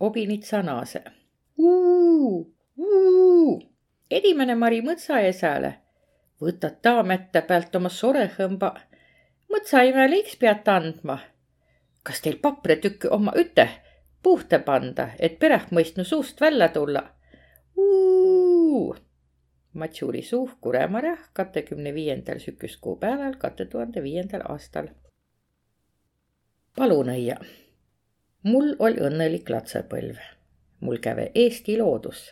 obinitsa naase. Edimene Mari mõtsa esale. võtad taamätte pealt oma sorehõmba. mõtsaimele iks pead andma. kas teil papretükk oma üte puhta panda, et pereh mõistnu suust välja tulla? Matsuri suh Kuremarjah kahekümne viiendal sügiskuupäeval kahe tuhande viiendal aastal. palunõia. Mul oli õnnelik lapsepõlv. mul käve Eesti loodus.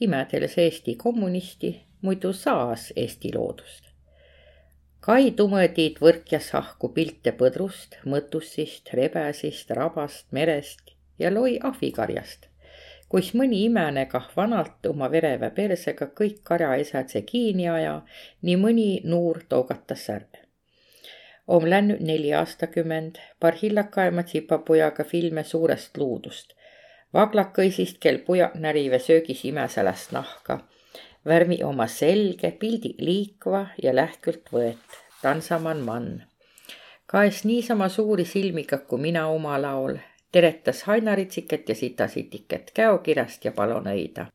imedeles Eesti kommunisti, muidu saas Eesti loodust. Kai tumõdid võrkjas ahku pilte põdrust, mõtussist, rebesist, rabast, merest ja loi ahvikarjast kuis mõni imene kah vanalt oma vereve persega kõik karjaesadse kiinni aja, nii mõni nuur tougatas särve. Om läinud neli aastakümmend, paar hillakaema tsipapujaga filme suurest luudust. vaglakõisist, kel pujak närive söögis imeselast nahka. värmi oma selge, pildi liikva ja lähkült võet, tansaman mann kaes niisama suuri silmiga kui mina oma laul, teretas hainaritsiket ja sitasitiket käokirjast ja palonõida.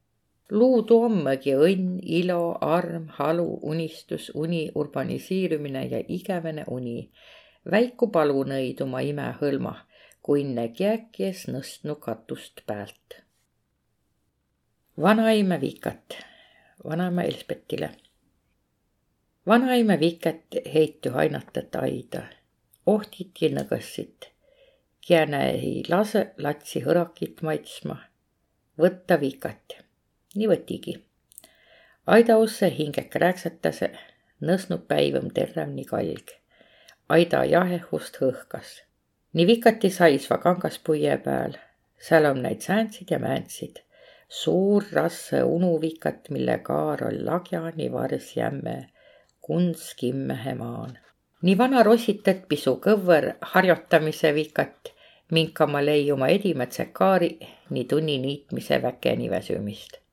Luudu ommegi õnn, ilo, arm, halu, unistus, uni, urbaniseerimine ja igavene uni. väiku palunõid oma ime hõlma, kui inne kiäkies nõstnu katust päält. vanaime vikat, vanaema Elspetile. vanaime viket heitu hainatet aida, ohtit ja nõgõssit Kiänä ei lase latsi hõrakit maitsma. võtta vikat. Nii võtigi. Aidausse hinge krääksatase, nõsnud päivõm terräm nii kalg. Aida jahehust hõhkas. nii vikati saisva kangaspuie peal. seal on neid sääntsid ja määntsid. suur rasse unuvikat, mille kaar on lagjani vars jämme, kunst kimmehe maan nii vana rositet pisu kõvver harjotamise vikat minkama leiuma edimätse kaari nii tunni niitmise väkeni väsümist.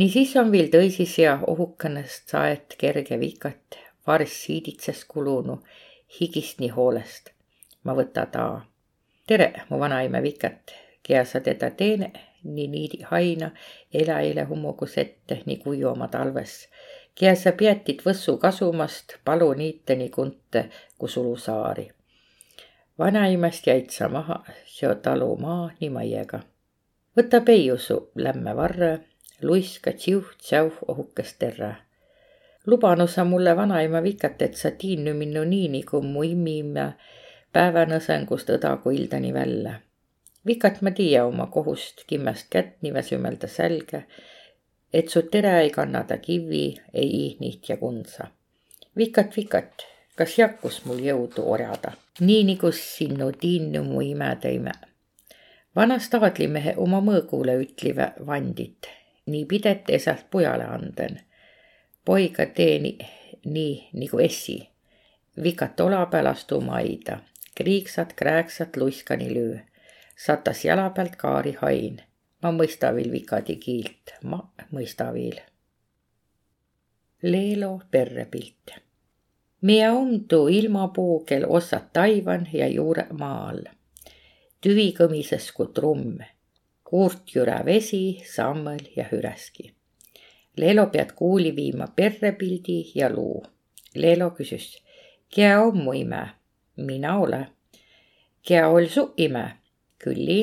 Nii siis on viil tõisis ja ohukõnest saet kerge vikat, varss siiditses kulunu, higist nii hoolest. ma võta ta. tere, mu vanaime vikat, kea sa teda teene, nii niidi haina, eläile hummugus ette, nii kuiu oma talves. kea sa peatid võssu kasumast, palu niite nii kunte, kui sulu saari vanaimast jäid sa maha, seo talu maa nii maiega. võta peiusu lämme varre, luiska tsiuh-tsäuh ohukest terra. lubanu sa mulle vanaima vikat, et sa tiinnu minnu nii nagu mu immime päevanõsengust õdagu ildani välja. vikat ma tiia oma kohust kimmest kätt nii väsümelda sälge, et su tere ei kannata kivi, ei ihnit ja kundsa. vikat, vikat kas jakkus mul jõudu orjada, nii nagu sinu tiinnu mu imetõime. vanast aadlimehe oma mõõgule ütlive vandit, nii pidet esalt pojale anden. poiga teeni nii nagu essi, vikat ola peal astuma aida, kriiksad, krääksad luiskani löö, satas jala pealt kaari hain. Ma mõista viil vikadi kiilt, ma mõista viil. Leelo perrepilt. Mie om tuu ilmapuugel ossad taivan ja juure maa all. tüvi kõmises kui trumm, kuurt jüra vesi, sammõl ja hüreski. Leelo pead kuuli viima perrepildi ja luu. Leelo küsis, kea on mu ime? mina ole. kea ol su ime? Külli.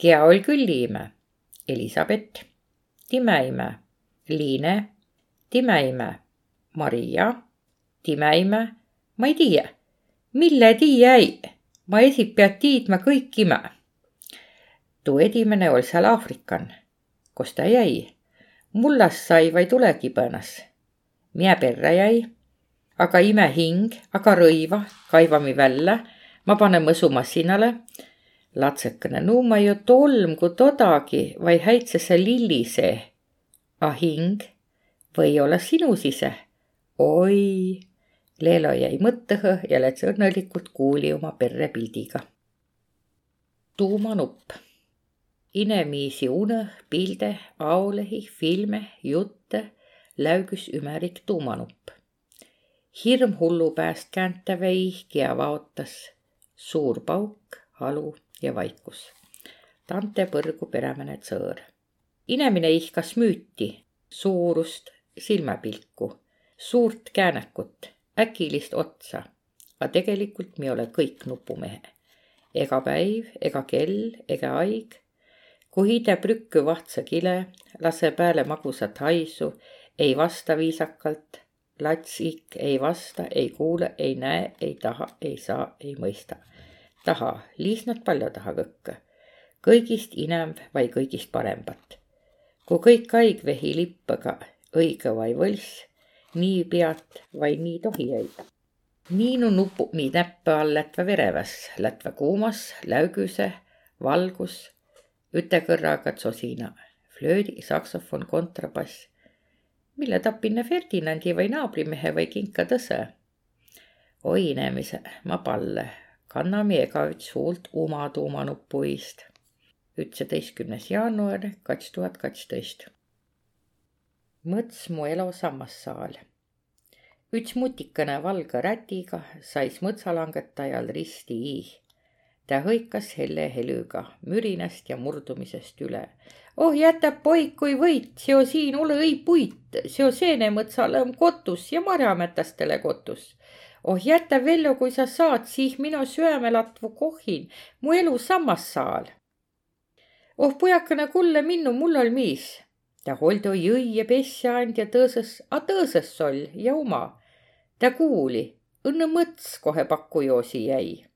kea ol külli ime? Elisabeth. Time ime? Liine. Time ime? Maria timäime, ma ei tiiä, mille tiiä ei, ma esib pead tiidma kõik ime. Tuu edimene ol seal Aafrikan, kus ta jäi, mullas sai vaid tulekibõnas. Mie perre jäi, aga ime hing, aga rõiva, kaivami välja, ma pane mõsumassinale. Latsekene, no ma ju tolm kui todagi, vaid häitsese lilli see. A hing või olla sinu sise? oi Leelo jäi mõttõhõ ja läts õnnelikult kuuli oma perrepildiga. tuumanupp. Inemiisi unõh, pilde, aolehi, filme, jutte läügüs ümerik tuumanupp. hirm hullu pääst kääntävä ihki ja vaotas. suur pauk, halu ja vaikus. tante põrgu peremene tsõõr. inemine ihkas müüti, suurust, silmapilku, suurt käänekut, äkilist otsa. aga tegelikult me ole kõik nupumehe. ega päiv, ega kell, ega aig. Kui hide prükku vahtsa kile, lase pääle magusat haisu, ei vasta viisakalt lats ikk ei vasta, ei kuule, ei näe, ei taha, ei saa, ei mõista. taha, liisnat palju taha kõkke. kõigist inemb vai kõigist parembat. kui kõik haig vehi lippaga, õige vai võlss, nii pead vai nii tohi õida. Niinu nupu nii näppe all lätva vereväs, lätva kuumas, läügüse, valgus, ütekõrraga sosina, flöödi, saksofon, kontrabass mille tapinne Ferdinandi või naabrimehe või kinka tõse. oi inemise, ma palle, kanna miega üts suult uma tuumanupuist. ütseteistkümnes jaanuar kaks tuhat kaksteist. mõts mu elo sammassaal. üts mutikene valge rätiga sais mõtsalangetajal risti iih ta hõikas helle helüga mürinast ja murdumisest üle. oh jäta poik, kui võit, seo siin ole õi puit, seo seenemõtsale on kotus ja marjamätastele kotus. oh jäta vello, kui sa saad, siis minu süämelatvu kohhin, mu elu sammassaal. oh pujakene kulle minnu, mul ol miis. ta holdo jõi ja pesja and ja tõõses, a tõõses sol ja uma. ta kuuli, õnne mõts kohe pakujoosi jäi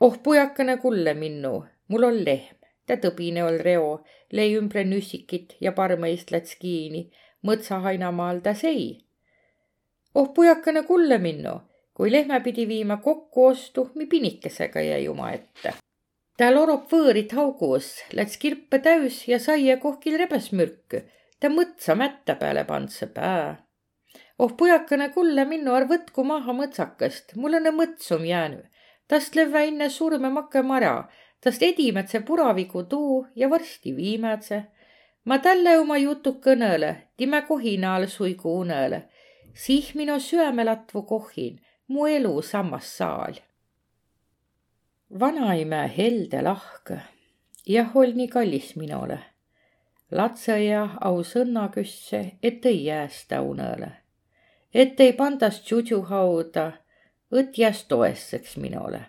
oh pujakene kulle minnu, mul on lehm, ta tõbine ol reo, lei ümbre nüssikit ja parmeist läts kiini, mõtsahainamaal ta sei. oh pujakene kulle minnu, kui lehme pidi viima kokku ostu, mi pinikesega jäi oma ette. ta lorop võõrit haugus, läts kirpe täüs ja saia kohkil rebesmürkü, ta mõtsa mätta peale pandse pää. oh pujakene kulle minnu, ar võtku maha mõtsakest, mul on mõtsum jäänud tast lövvä inne surme makke mara, tast edimätse puravigu tuu ja varsti viimätse. ma tälle oma jutu kõnõle, time kohina all suigu unele. sih minu süämelatvu kohin, mu elu sammas saal. vanaime helde lahke, jah, ol nii kallis minule. latseja aus õnna küsse, et ei jäästa unele. et ei pandas tšudžu hauda õtjas toesseks minule.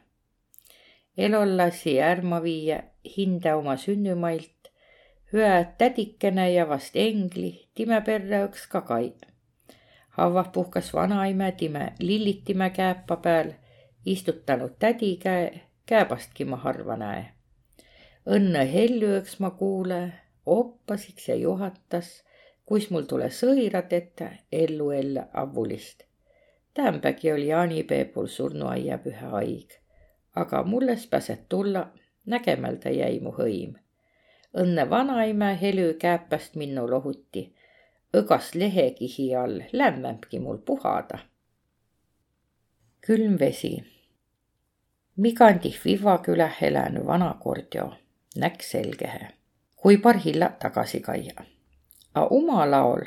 elol lasi ärma viia hinda oma sünnümailt, hüä tädikene ja vast engli, time perre õks ka kai. havvah puhkas vanaime time lillitime kääpa peal, istutanud tädi käe, kääbastki ma harva näe. õnne hellüõks ma kuule, oppasiks ja juhatas, kuis mul tule sõirad ette ellu elle avulist Tämpägi oli jaanipeepul surnuaiapühä haig, aga mulles pääset tulla, nägemältä jäi mu hõim. õnne vanaime helü kääpäst minnu lohuti, õgas lehekihi all lämmämbki mul puhada. külm vesi. Migandih Vivaküläh elänü vana kordjo näk selgehe, kui parhilla tagasi kaia. A uma laol,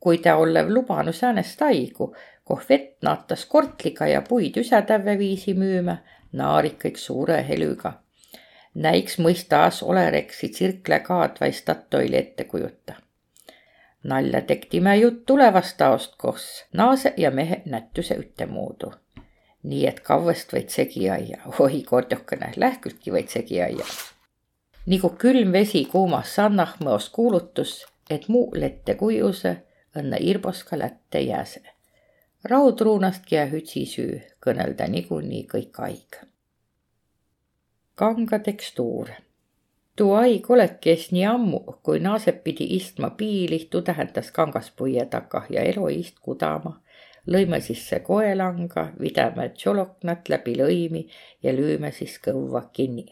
kui ta olev lubanu säänest haigu, koh vett naatas kortliga ja puid üsätävve viisi müümä, naarid kõik suure helüga. näiks mõistas olereksi tsirkle kaadvai statoili ette kujuta. nalja tektime jutt tulevast taost, kos naase ja mehe nätuse ütemoodi. nii et kavvest võid segi aia, oi kordjokene, lähkültki võid segi aia. nagu külm vesi kuumas sannah mõos kuulutus, et muu lette kujuse õnne irbos ka lätte jääse raudruunastki ja hütsisüü kõnelda niikuinii kõik haig. kanga tekstuur. tuu haig olekes nii ammu, kui naasep pidi istma piili, tuu tähendas kangas puie takah ja eloist kudama. lõime sisse koelanga, vidame tšoloknat läbi lõimi ja lüüme siis kõvva kinni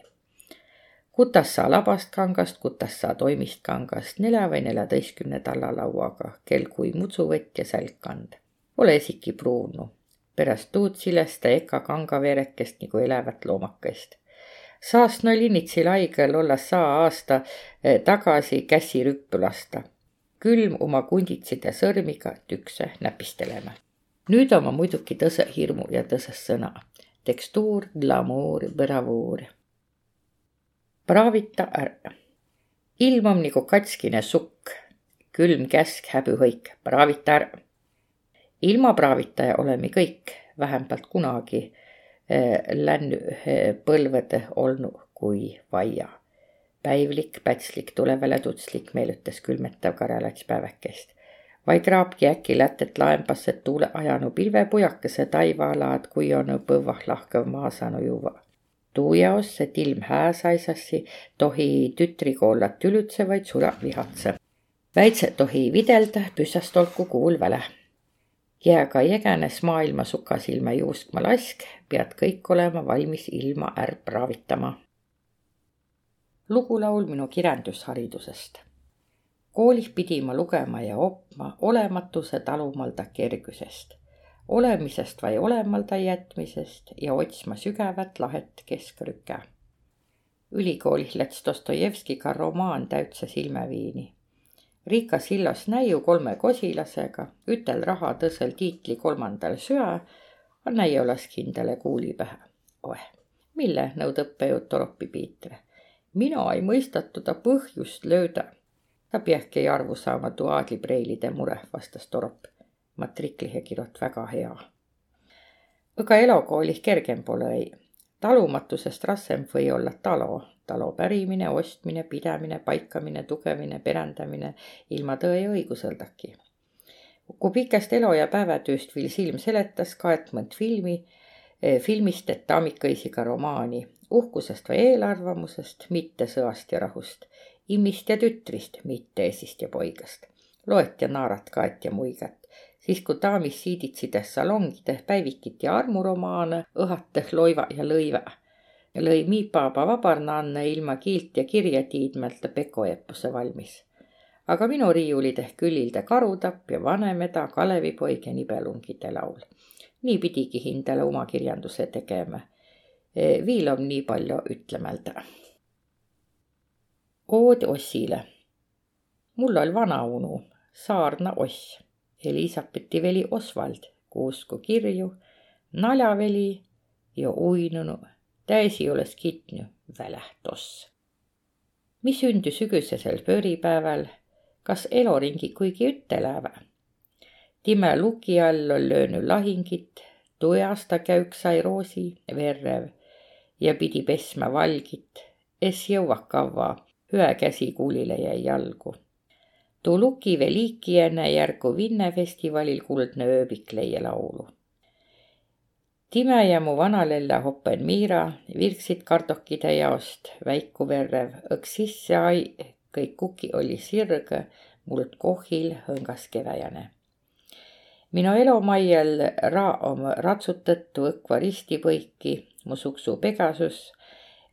kutas sa labast kangast, kutas sa toimist kangast nelja või neljateistkümne tallalauaga, kel kui mutsuvõtt ja sälkkand Ole esiki pruunu. Pärast tuud silesta eka kangaverekest nagu elävät loomakest. saast no linnitsil haigel olla saa aasta eh, tagasi käsi rüppu lasta. külm oma kunditside sõrmiga tükse näpistelema. nüüd oma muidugi tõse hirmu ja tõses sõna. tekstuur, glamuur, bravuur praavita ära. ilm on nagu katskine sukk, külm käsk, häbihõik, praavita ära. Ilma praavita oleme kõik vähemalt kunagi äh, lännu äh, põlvede olnud kui vaia. päivlik, pätslik, tulevale tutslik meenutas külmetav karelats päevakest vaid raabki äkki lätet laembasse tuule ajanu pilvepujakese taivaalaad, kui on põvah lahkav maasanu juua. tuu jaos, et ilm hääsaisassi, tohi tütrikoollat tülütsevaid sura vihatse. väitse tohi videlda püssast olku kuul väle. Jääga jägenes maailma sukasilma juuskma lask, pead kõik olema valmis ilma ärg praavitama. lugulaul minu kirjandusharidusest koolis pidi ma lugema ja opma olematuse talumalda kergusest, olemisest või olemalda jätmisest ja otsma sügavat lahet keskrüke. ülikoolis läts Dostojevskiga romaan täitsa silmeviini. Riika sillas näiu kolme kosilasega, ütel raha tõsel tiitli kolmandal söa, a näi olas kindele kuuli pähe. oeh, mille nõud õppejõud Toropi Piitre. mina ei mõistatu ta põhjust lööda ta peahki arvu saama tuu aadlipreilide mure, vastas Torop. matriklihe kirot väga hea. aga elokoolih kergem pole ei. talumatusest rassem või olla talo, talo pärimine, ostmine, pidamine, paikamine, tugevine, perendamine ilma tõe ja õiguseldaki. kui pikest elo ja päevatööst viil silm seletas kaetmõnd filmi, eh, filmist, et taamikõisiga romaani, uhkusest või eelarvamusest, mitte sõast ja rahust immist ja tütrist, mitte esist ja poigast. loet ja naarat kaet ja muigat. siis kui daamis siiditsides salongide päivikit ja armuromaane, õhates loiva ja lõive. Lõi miipaaba vabarnaanne ilma kiilt ja kirja tiidmelt pekoepuse valmis. aga minu riiulid ehk külilde Karutapp ja Vanemeda, Kalevipoeg ja Nibelungide laul. nii pidigi hindele oma kirjanduse tegema. viil on nii palju ütlemelda ood Ossile. mul oli vanaunu, Saarna Oss, Elisabethi veli Osvald, kuusku kirju, naljaveli ja uinunu, täisi olles kitnu välähtoss. mis sündis sügisesel pööripäeval, kas Eloringi kuigi üteläävä? time luki all on löönud lahingit, tujasta käük sai roosi verrev ja pidi pesma valgit, es jõua kavva ühe käsi kuulile jäi jalgu. tuu luki veel liikijäne järgu Vinne festivalil kuldne ööbik leia laulu. Time ja mu vanalella hoppen Miira virksid kartokide jaost väiku verrev, õks sisse ai, kõik kuki oli sirge, muld kohil hõngas keväjane. minu elomaiel ra om ratsutõttu õkva ristipõiki, mu suksu Pegasus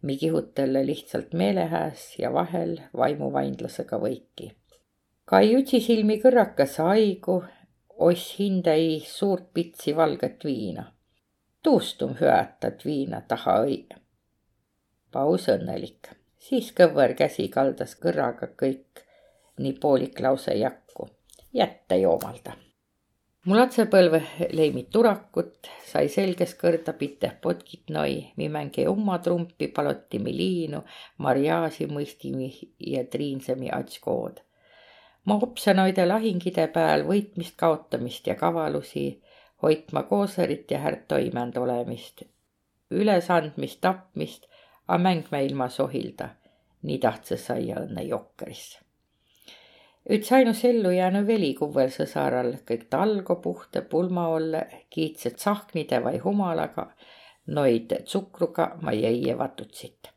mi kihutelle lihtsalt meelehääs ja vahel vaimuvainlasega võiki. kai ütsisilmi kõrrakas haigu, oss hindai suurt pitsi valget viina. Tuustum hüätat viina taha õi. paus õnnelik, siis kõver käsi kaldas kõrraga kõik, nii poolik lause jakku, jätta joomalda. Mu lapsepõlve leimid turakut, sai selges kõrda piteh potkit noi, mi mängi oma trumpi, palotimi liinu, marjaasi mõistimi ja triinsemi atskood. ma opsanoide lahingide peal võitmist, kaotamist ja kavalusi, hoidma kooserit ja häärt toimend olemist, ülesandmist, tapmist, a mängma ilma sohilda. nii tahtsa saia õnne jokkerisse Üts ainus ellu jäänu veli kuvvel sõsaral, kõik talgo puhte pulma olle, kiitsed sahknide vai humalaga, noid tsukruga ma jäie vatutsit.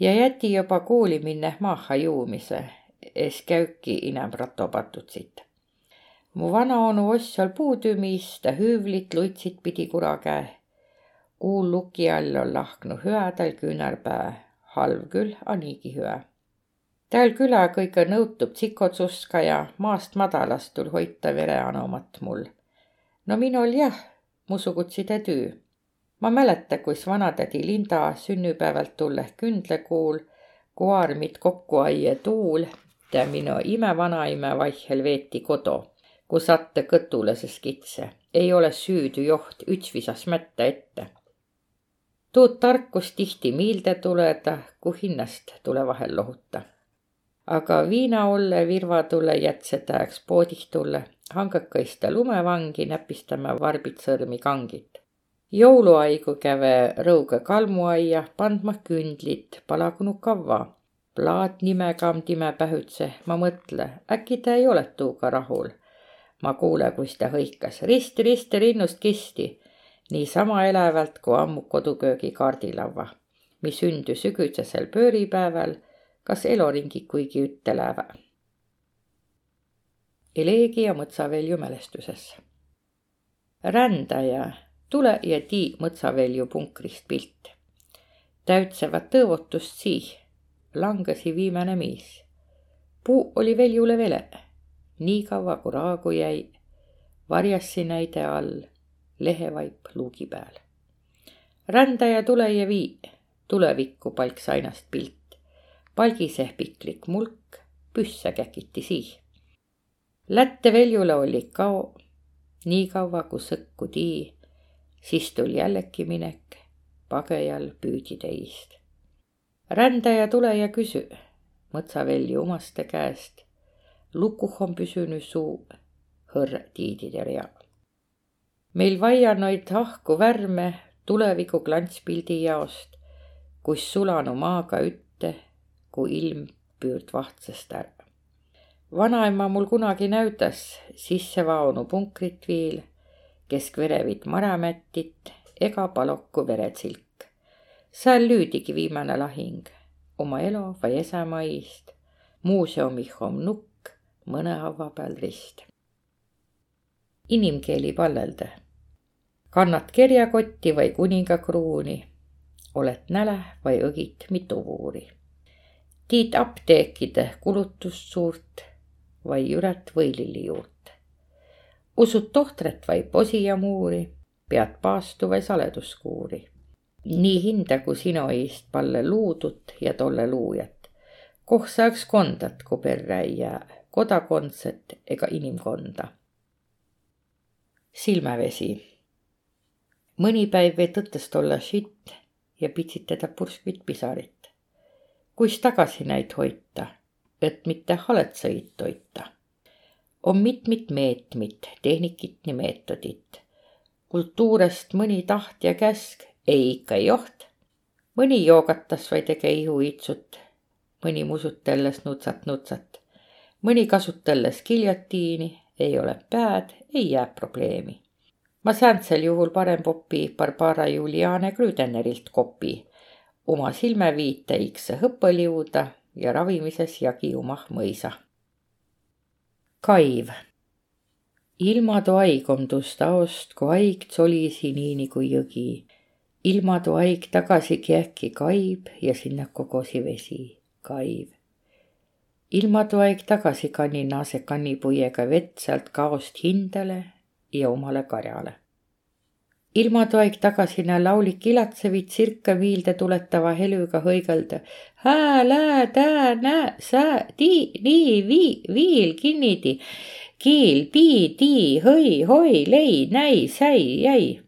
ja jäti juba kooli minne maaha juumise, es käüki inem ratopatutsit. Mu vanaonu ossal puutümis, ta hüüvlit luitsit pidi kura käe. kuul luki all on lahknu hüadal küünarpää, halv küll, a niigi hüa Tääl külä kõige nõutub tsikotsuska ja maast madalast tul hoita vereanomat mul. no minul jah, musugutside tüü. ma mäleta, kuis vanatädi Linda sünnüpäevalt tulleh kündlekuul, kui armid kokku aie tuul, tä minu imevanaime vaihel veeti kodo, kus satte kõtule see skitse. ei ole süüdü joht, üts visas mätta ette tuud tarkust tihti miilde tuleda, kui hinnast tule vahel lohuta. aga viinaolle virvatule jätsetääks poodih tulle, hangõkõiste lumevangi näpistama varbit sõrmi kangit. jouluaigu käve rõuge kalmuaia, pandma kündlit, palagunu kavva. plaat nimekam time pähütse, ma mõtle, äkki ta ei ole tuuga rahul. Ma kuule, kus ta hõikas risti, risti rinnust kisti niisama elävalt kui ammu koduköögi kaardilava, mis sündis sügisesel pööripäeval, kas Eloringi kuigi üteleva. Eleegia Mõtsavelju mälestuses. rändaja, tule ja tii Mõtsavelju punkrist pilt. täütsevad tõovutust siih, langesi viimane miis. puu oli veljule vele, nii kaua kui raagu jäi, varjassi näide all lehevaip luugi peal. rändaja tule ja vii, tulevikku palks ainast pilt. palgiseh piklik mulk, püssa käkiti siih. Lätte veljule oli kao, nii kaua kui sõkku tii, siis tuli jällegi minek, pagejal püüdi teist. rändaja tule ja küsi, mõtsavelju omaste käest, lukuh on püsünud suu, hõrr tiidide rea meil vaianoid ahku värme tuleviku klantspildi jaost, kus sulanu maaga ütte, kui ilm püürt vahtsest ära. vanaema mul kunagi näütas sissevaonu punkrit viil, kesk verevit maramättit ega palokku veretsilk. seal lüüdigi viimane lahing oma elo või esemaist, muuseumih om nukk, mõne haava peal rist inimkeeli pallelde. kannad kerjakotti või kuningakruuni, oled näle või õgid mitu vuuri. tiid apteekide kulutust suurt või jüret võililli juurt. usud tohtret või posi ja muuri, pead paastu või saleduskuuri. nii hinda kui sinu eest palle luudut ja tolle luujat. koh saaks kondat, kui perre ei jää kodakondset ega inimkonda silmavesi. mõni päiv võid tõttest olla šitt ja pitsitada purskvit pisarit. kuis tagasi näid hoita, et mitte halet sõid toita. on mitmit meetmit, tehnikit nii meetodit. kultuurest mõni taht ja käsk, ei ikka ei joht. mõni joogatas või tege ihuitsut, mõni musutelles nutsat-nutsat, mõni kasutelles giljotiini ei ole pääd, ei jää probleemi. ma sääntsel juhul parem popi Barbara Juliane Grüdenerilt kopi, oma silmeviiteiks hõppeliuda ja ravimises jagi umah mõisa. kaiv. ilmadu aigomdus taost, kui haig tsolisi nii nagu jõgi. ilmadu haig tagasi kiäki kaib ja sinna kogosi vesi, kaiv ilmatoaeg tagasi kannin naase kannipuiega vett sealt kaost hindale ja omale karjale. ilmatoaeg tagasi näe laulik ilatsevit sirka viilde tuletava helüga hõigelda. hää, lää, tää, nää, sää, tii, nii, vii, viil, kinnidi, kiil, pii, tii, hõi, hoi, lei, näi, säi, jäi.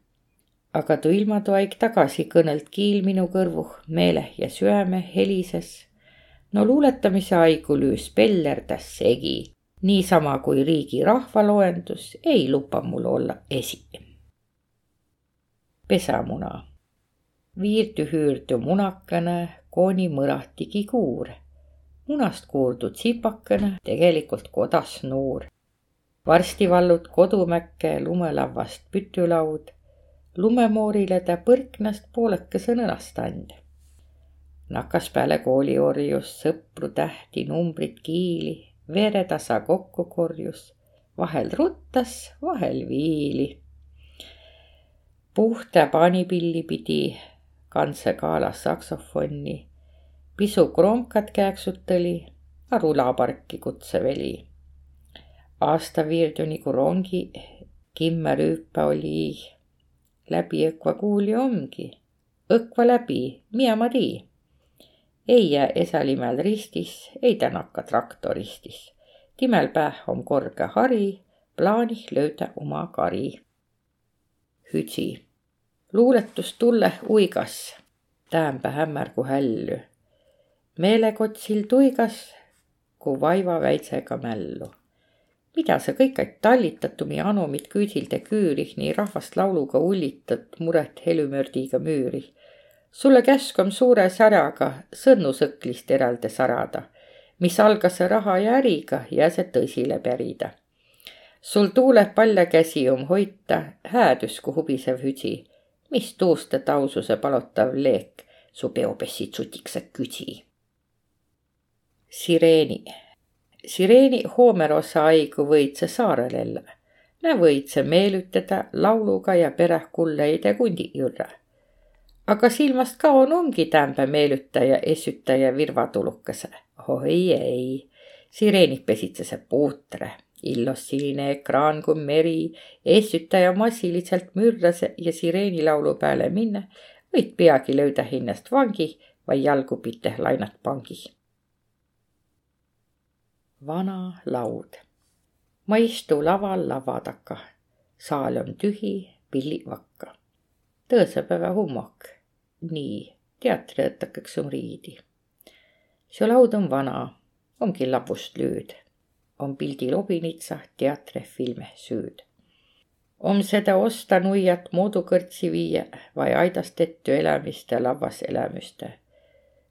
aga tuu ilmatoaeg tagasi kõnelt kiil minu kõrvuh, meeleh ja süäme helises no luuletamise aigu lüüs pellerdas segi, niisama kui riigi rahvaloendus ei luba mul olla esi. pesamuna. viirtü-hüürtü munakene, kooni mõratigi kuur. munast kuurdu tsipakene, tegelikult kodas nuur. varsti vallud kodumäkke lumelavast pütülaud. lumemoorile ta põrknast poolekese nõnast and nakkas peale kooliorjus sõpru, tähti, numbrit, kiili, veretasa kokku korjus, vahel ruttas, vahel viili. puhta paanipilli pidi, kandse kaalas saksofonni, pisu kromkat kääksutõli, rulaparki kutseveli. aasta viirdu nagu rongi, kimme rüüpa oli, läbi õkva kuuli ongi, õkva läbi, Miia Marii ei jää Esalimäel ristis, ei tänaka traktoristis. timel päh om korge hari, plaanih lööda oma kari. Hüdsi. luuletus tulle uigas, täämpä hämmärgu hälly. meelekotsil tuigas, ku vaiva väitsega mällu. mida sa kõik aeg tallitatumi anumit küüsilde küürih, nii rahvast lauluga ullitad, muret helümördiga müürih. Sulle käsk on suure säraga sõnnu sõklist eraldi sarada, mis algas raha ja äriga ja see tõsile pärida sul tuuleb palja käsi um hoita, häädusku hubisev hüdsi mis tuust, et aususe palutav leek su peopessid sutikse küsi. Sireeni. Sireeni hoomerosa aigu võitse saarelelle. Nä võitse meelütada lauluga ja perehkulleide kundi juurde. Aga silmast kaon ongi tämbe meelütaja, esütaja virvatulukese. oi ei, sireenid pesitsese puutre illos sinine ekraan kui meri, eestsütaja massiliselt mürras ja sireenilaulu peale minna, võid peagi lööda hinnast vangi või jalgu pite lainat pangi. vana laud. ma istu laval lava taga, saal on tühi, pillivakka. tõõsepäeva hummok, nii teatriõttakaks on riidi. see laud on vana, ongi lapust lüüd on pildil obinitsa teatrifilme süüd. om seda osta nuiat moodukõrtsi viia vai aidast ette elämiste lavas elämüste.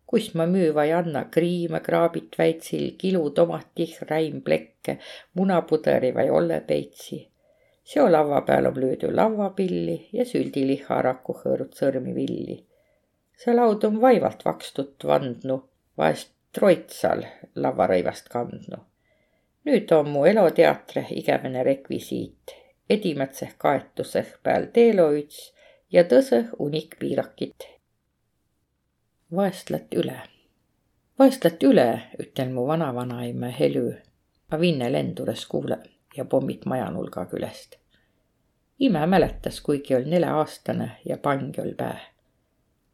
kust ma müü vai anna kriime kraabit väitsil, kilu tomatih, räim plekke, munapuderi vai ollepeitsi. seo lava peal on löödu lavapilli ja süldiliha raku hõõrud sõrmi villi. See laud on vaevalt vakstut vandnu, vahest troitsal lavarõivast kandnu nüüd on mu eloteatre igavene rekvisiit, edimätseh kaetuseh peal teeloüts ja tõsõh unik piirakit. vaestlat üle, vaestlat üle, ütlen mu vanavanaema Helü, ma Vinne lendures kuule ja pommid majanulga külest. ime mäletas, kuigi oli nelja-aastane ja pangi oli pää.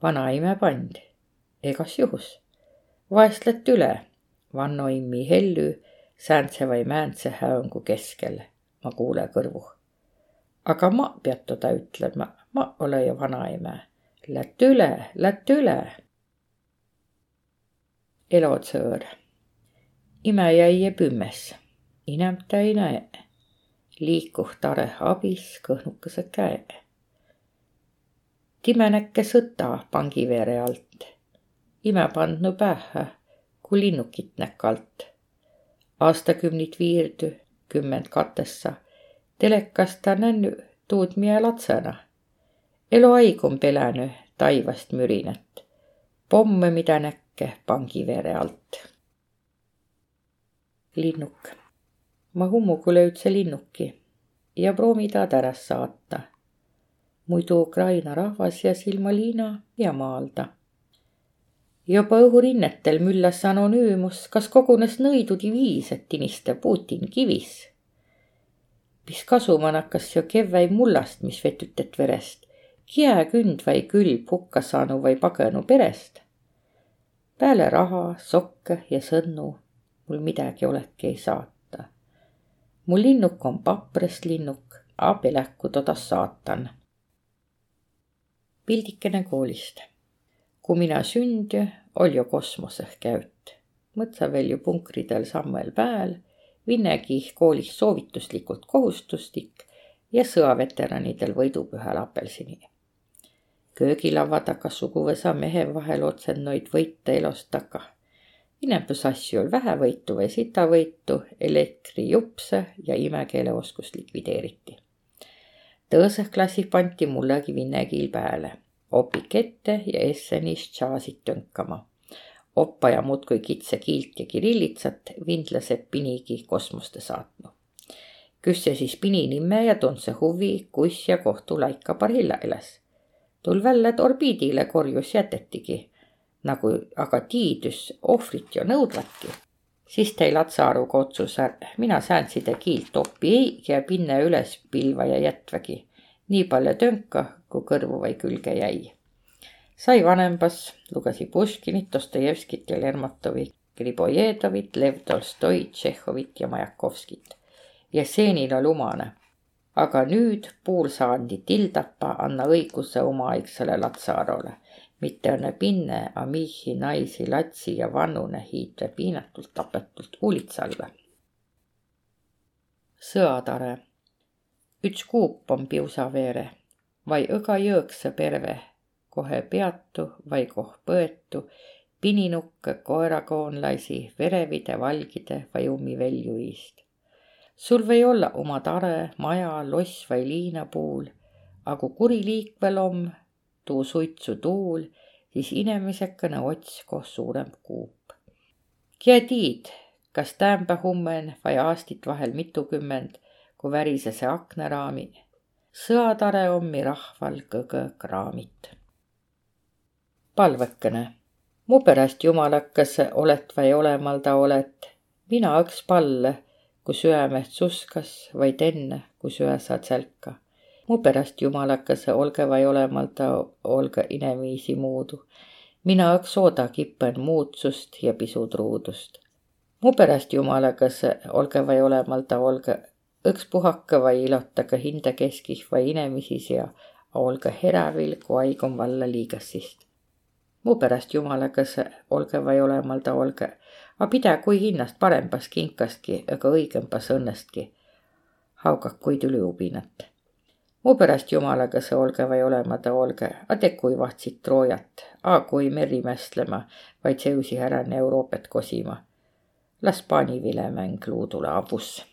Vanaime pand, egas juhus, vaestlat üle, vannoimmi Hellü sääntse või määntse häöngu keskel, ma kuule kõrvu. aga ma pead toda ütlema, ma ole ju vanaema. Lätt üle, lätt üle. elotsõõr. ime jäi pümmes, inemta ei näe. liikuh tare abis kõhnukese käe. Timenäkke sõta pangiveere alt. ime pandnu pähe, kui linnukit näkk alt aastakümnid viirdy, kümmet katessa. telekasta nänny tuud mie latsena. eluaigum pelänü taivast mürinät. pomme, mida näkke pangivere alt. linnuk. ma hummugu löüdse linnuki ja proovi taad ära saata. Muidu Ukraina rahvas jäs ilma liina ja maalda juba õhurinnetel müllas anonüümus, kas kogunes nõidudiviis, et iniste Putin kivis. mis kasu man hakkas jo kevväi mullast, mis vetütet verest, kiäkünd vai külb hukka saanu või pagenu perest. peale raha, sokke ja sõnnu mul midagi oleki ei saata. mul linnuk on paprest linnuk, abilähku todas saatan. Pildikene koolist kui mina sündü, ol jo kosmoseh käyt. mõtsa veel ju punkridel sammel pääl, Vinnegi koolis soovituslikult kohustuslik ja sõjaveteranidel võidupühal apelsini. köögilaua taga suguvõsa mehe vahel otsennoid võite elost taga. inembus asju ol vähe võitu või sitavõitu, elektrijupse ja imekeele oskust likvideeriti. Tõõseh klassih pandi mullegi Vinnegil pääle opik ette ja Essenist džaasit tõnkama. oppaja muudkui kitse kiilt ja kirillitsat vindlase pinigi kosmoste saatnu. küsse siis pini nime ja tundse huvi, kus ja kohtu laika parhilla elas. tul välja, et orbiidile korjus jätetigi, nagu aga tiidus ohvrit ju nõudvatki siis teil Atsaaruga otsuse, mina sääntside kiilt oppi ei ja pinne üles pilva ja jätvägi nii palju tönka, kui kõrvu või külge jäi. sai vanembas, lugesi Puškinit, Dostojevskit ja Lermontovi, Gribojedovit, Lev Tolstoi, Tšehhovit ja Majakovskit. Jeseenil oli umane. aga nüüd poolsaandi tildapa anna õiguse omaaegsele Latsarole, mitte õnne pinne, a mihi naisi latsi ja vannune hiidve piinatult tapetult uulitsalle. sõatare. üks kuup on piusaveere, vai õga jõõksa perve, kohe peatu vai koh põetu, pininukke koerakoonlaisi, verevide valgide vai ummiväljuist sul või olla oma tare, maja, loss vai liinapuul, a kui kuri liikvel om, tuu suitsu tuul, siis inemisekene ots koh suurem kuup. Kie tiid, kas täämbä hummen vai aastit vahel mitukümmend, kui värise see aknaraami. sõatare ommi rahval kõgõ kraamit. palvekene, mu pärast jumalakas olet vai olemalda olet, mina õks palle kui süämeht suskas, vaid enne, kui süä saad sälka. Mu pärast jumalakas, olge vai olemalda, olge inemiisi muudu. mina õks ooda kippen muutsust ja pisutruudust. mu pärast jumalakas, olge vai olemalda, olge õks puhake vai ilotage hinde keskih vai inemisi sea, olge herävil, kui haig on valla liigassist. mu pärast jumalakas, olge vai olemalda, olge a pidagu hinnast parempas kinkastki ega õigempas õnnestki. haugakuid üliubinat. Mu pärast jumalaga see olge või olema ta olge, a te kui vahtsid Troojat, a kui meri mästlema, vaid seusi härane Euroopat kosima. las pani vilemäng luudule avus